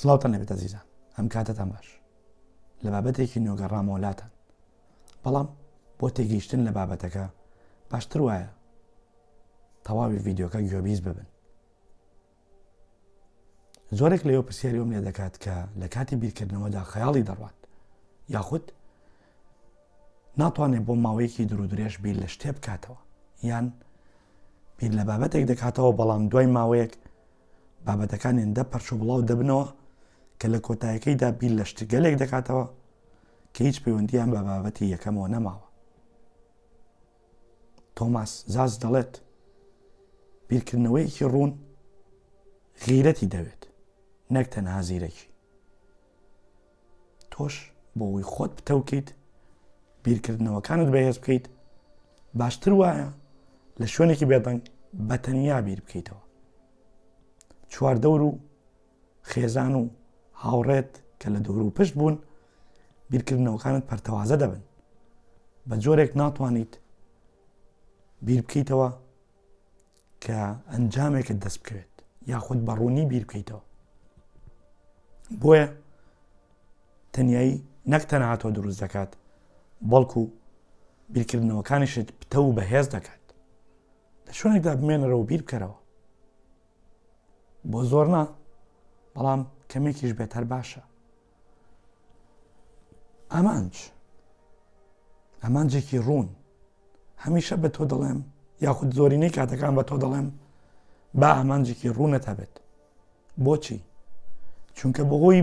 سڵاوتان لەبێت ئەزیزان ئەم کاتتان باش لە بابەتێکی نۆگەڕام وەلاتان بەڵام بۆ تێگەیشتن لە بابەتەکە باشتر وایە تەواوی ڤیددیوکە گوێبیز ببن زۆرێک لەوە پرسیاری وم لێ دەکات کە لە کاتی بیرکردنەوەدا خەیاڵی دەڕات یاخود ناتوانێت بۆ ماوەیەکی درودرێژ بیر لە شتێ بکاتەوە یان بیر لە بابەتێک دەکاتەوە بەڵام دوای ماوەیەک بابەتەکان هێندە پەرچ و بڵاو دەبنەوە کە لە کۆتایەکەیدا بیر لە شتگەلێک دەکاتەوە کە هیچ پەیوەندیان بە بابەتی یەکەمەوە نەماوە تۆماس زاز دەڵێت بیرکردنەوەیەکی ڕوون غیرەتی دەوێت نەک تەنها زیرەکی تۆش بۆ ئەوەی خۆت بتەوکەیت بیرکردنەوەکانت بەهێز بکەیت باشتر وایە لە شوێنێکی بێدەنگ بە تەنیا بیر بکەیتەوە چواردەور و خێزان و هاوڕێت کە لە دور و پشت بوون بیرکردنەوەکانت پەرتەوازە دەبن بە جۆرێک ناتوانیت بیر بکەیتەوە کە ئەنجامێکت دەست بکەوێت یاخود بە ڕوونی بیر بکەیتەوە بۆیە تەنایی نەک تەنها تۆ دروست دەکات بەڵکو بیرکردنەوەکانیشت پتە و بەهێز دەکات لە شوێنێکدا بمێنەرەوە بیر بکەرەوە بۆ زۆرنا بەڵام کەمێکیش بێت هەر باشە ئامانج ئامانجێکی ڕوون هەمیشە بە تۆ دەڵێم یاخود زۆرینەی کاتەکان بە تۆ دەڵێم با ئامانجێکی ڕوونەت هەبێت بۆچی چونکە بەهۆی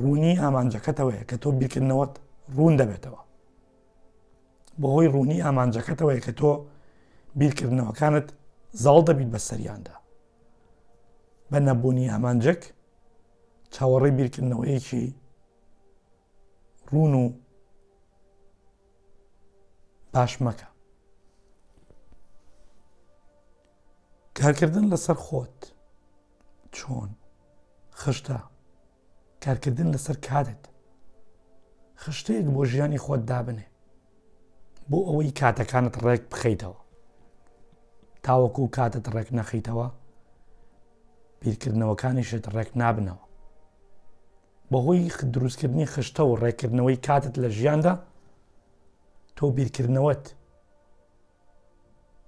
ڕوونی ئامانجەکەتەوەیە کە تۆ بیرکردنەوەت ڕوون دەبێتەوە بەهۆی ڕوونی ئامانجەکەتەوەیە کە تۆ بیرکردنەوەکانت زاڵ دەبیت بە سەریاندا بە نەبوونی ئامانجێک چاوەڕێی بیرکردنەوەیەکی ڕوون و باش مەکە کارکردن لەسەر خۆت چۆن خشتە کارکردن لەسەر کاتت خشتەیەک بۆ ژیانی خۆت دابنێ بۆ ئەوەی کاتەکانت ڕێک بخەیتەوە تاوەکو کاتت ڕێک نەخیتەوە بیرکردنەوەکانیشت ڕێک نابنەوە بەهۆی دروستکردنی خشتە و ڕێکردنەوەی کاتت لە ژیاندا تۆ بیرکردنەوەت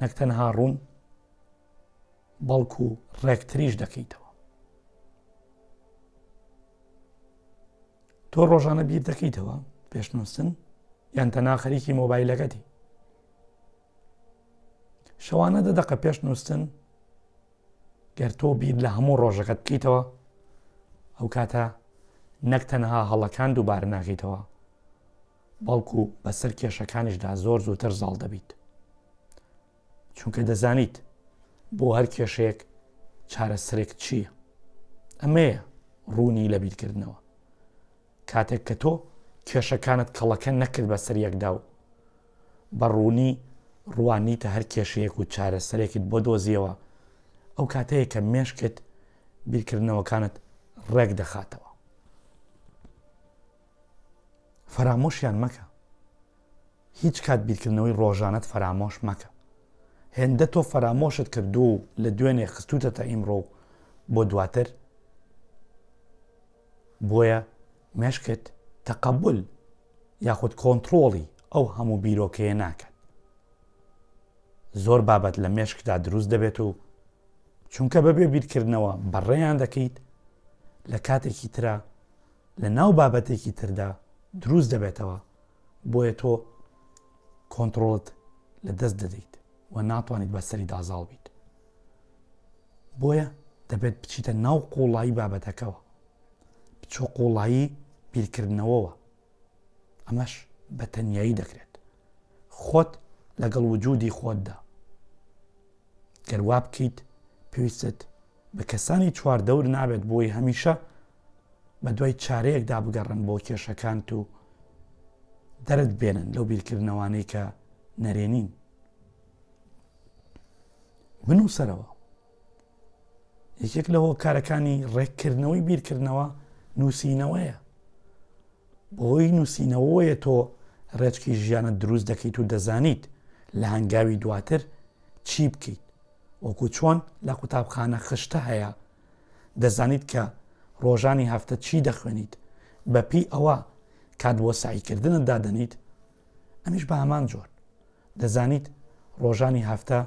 نەک تەنها ڕوون بەڵکو ڕێکتریش دەکەیتەوە تۆ ڕۆژانە بیر دەکەیتەوە پێشنووسن یان تەنا خەریکی مۆبایلەکەتی شەوانە دە دەقە پێش نووسن گەر تۆ بیر لە هەموو ڕۆژەکەت بکەیتەوە ئەو کاتە نەک تەنها هەڵەکان دووبارە ناغیتەوە بەڵکو بەسەر کێشەکانیشدا زۆر زووتر زاڵ دەبیت چونکە دەزانیت بۆ هەر کێشەیەک چارەسەرێک چییە ئەمەیە ڕوونی لە بیرکردنەوە کاتێک کە تۆ کێشەکانت کەڵەکە نەکرد بەسەر یەکدا و بە ڕوونی ڕوانیتە هەر کێشەیەک و چارەسەرێکت بۆ دۆزیەوە، ئەو کاتەیە کە مێشکت بیرکردنەوەکانت ڕێک دەخاتەوە. فەرامۆشیان مەکە. هیچ کات بیرکردنەوەی ڕۆژانت فەرامۆش مەکە. هێندە تۆ فەرامۆشت کردو و لە دوێنێ خستوتە تا ئیمڕۆ و بۆ دواتر بۆیە مێشکت تەقبل یاخود کۆنتڕۆڵی ئەو هەموو بیرۆکەیە ناکەن زۆر بابەت لە مێشکدا دروست دەبێت و چونکە بەبێ بیرکردنەوە بەڕێیان دەکەیت لە کاتێکی ترا لە ناو بابەتێکی تردا دروست دەبێتەوە بۆیە تۆ کۆنتترۆڵت لە دەست دەدەیت و ناتوانیت بەسەری دازاڵ بیت بۆیە دەبێت بچیتە ناو قوڵایی بابەتەکەەوە بچووک قووڵایی بیرکردنەوەوە، ئەمەش بە تەنیایی دەکرێت. خۆت لەگەڵ وجودی خۆتدا گەر وا بکەیت پێویستت بە کەسانی چواردەور نابێت بۆی هەمیشە بە دوای چارەیەکدا بگەڕن بۆ کێشەکانت و دەرت بێنن لەو بیرکردنەوانەی کە نەرێنین بنووسەرەوە یەکێک لە هۆکارەکانی ڕێککردنەوەی بیرکردنەوە نووسینەوەیە بۆی نووسینەوەیە تۆ ڕێچکی ژیانە دروست دەکەیت و دەزانیت لە هەنگاوی دواتر چی بکەیت وەکو چۆن لە قوتابخانە خشتە هەیە دەزانیت کە ڕۆژانی هەفتە چی دەخوێنیت بەپی ئەوە کات بۆ سعیکردنت دادەنیت ئەمیش بە هەمان جۆر دەزانیت ڕۆژانی هەفتە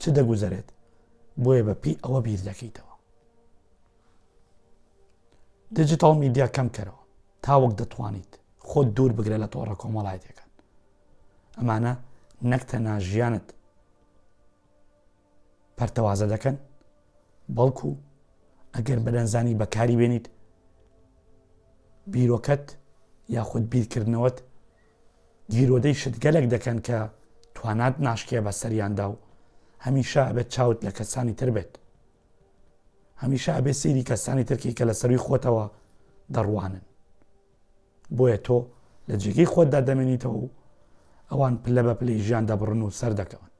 چ دەگوزەرێت بۆیە بە پێی ئەوە بیر دەکەیتەوە دیجیتال میدیا کەم کەرەوە تاوەک دەتوانیت خۆت دوور بگرە لە تۆڕە کۆمەڵایەتەکان ئەمانە نەک تەنها ژیانت پەرتەوازە دەکەن بەڵکو ئەگەر بەدەنزانی بەکاری بێنیت بیرۆکەت یاخود بیرکردنەوەت گیرۆدەی شتگەلێک دەکەن کە توانات ناشکێ بە سەریاندا و هەمیشە ئەبێت چاوت لە کەسانی تر بێت هەمیشە ئەبێ سێری کەسانی ترکی کە لە سەروی خۆتەوە دەڕوانن بۆیە تۆ لە جێگەی خۆتدا دەمێنیتەوە و ئەوان پلە بە پلەی ژیان دەبڕن و سەر دەکەون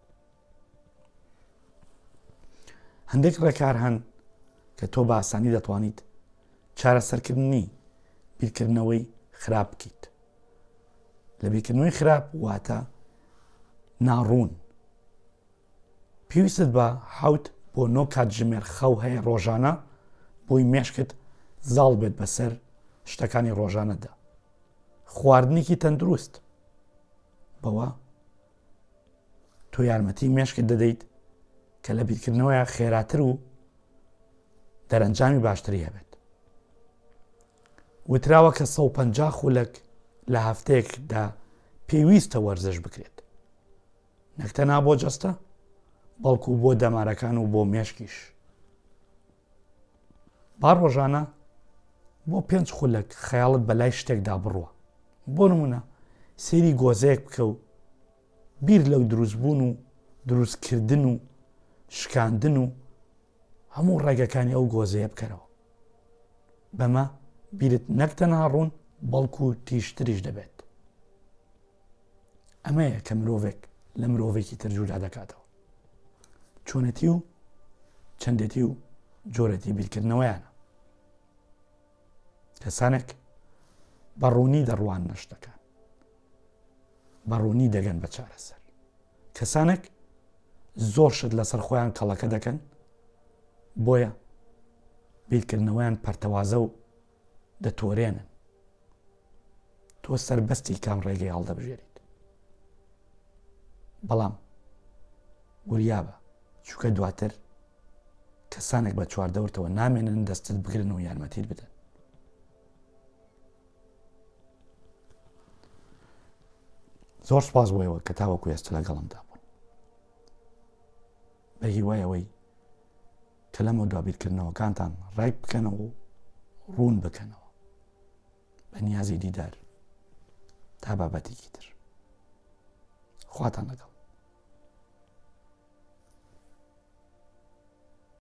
هەندێک ڕێکار هەن کە تۆ بە ئاسانی دەتوانیت چارەسەرکردنی بیرکردنەوەی خراپ بکەیت لە بیرکردنەوەی خراپ واتە ناڕوون پێویستت بە حەوت بۆ نۆ کاتژمێر خەو هەیە ڕۆژانە بۆی مێشکت زاڵ بێت بەسەر شتەکانی ڕۆژانەدا خواردنێکی تەندروست بەوە تۆ یارمەتی مێشکت دەدەیت کە لە بیرکردنەوەیە خێراتر و دەرەنجامی باشتری هەبێت وتراوە کە 150 خولەک لە هەفتەیەکدا پێویستە وەرزش بکرێت نەک تەنها بۆ جەستە بەڵکو بۆ دەمارەکان و بۆ مێشکیش با ڕۆژانە بۆ پێنج خولەک خەیاڵت بە لای شتێکدا بڕوە بۆ نمونە سێری گۆزەیەک بکە و بیر لەو دروستبوون و دروستکردن و شکاندن و هەموو ڕێگەکانی ئەو گۆزەیە بکەرەوە بەمە بیرت نەک تەنها ڕوون بەڵکو و تیشتریش دەبێت ئەمەیە کە مرۆڤێک لە مرۆڤێکی ترجودا دەکاتەوە چۆنەتی و چەندێتی و جۆرەتی بیرکردنەوەیانە کەسانێک بە ڕوونی دەڕوان نەشتەکان بە ڕوونی دەگەن بە چارەسەر کەسانێک زۆر شت لەسەر خۆیان کەڵەکە دەکەن بۆیە بیرکردنەوەیان پەرتەوازە و دەتۆرێنن تۆ سربەستی کام ڕێگەی هەڵدەبژێریت بەڵام وریابە چووکە دواتر کەسانێک بە چواردەورتەوە نامێنن دەستت بگرن و یارمەتیت بدەن زۆر سپاس بۆیەوە کە تاوەکو ئێستا لەگەڵمدا بوون بە هیوایەوەی کە لەمە دوابیرکردنەوەکانتان ڕێک بکەنەوە و ڕوون بکەنەوە بە نیازی دیدار تا بابەتێکی تر خواتان لەگەڵ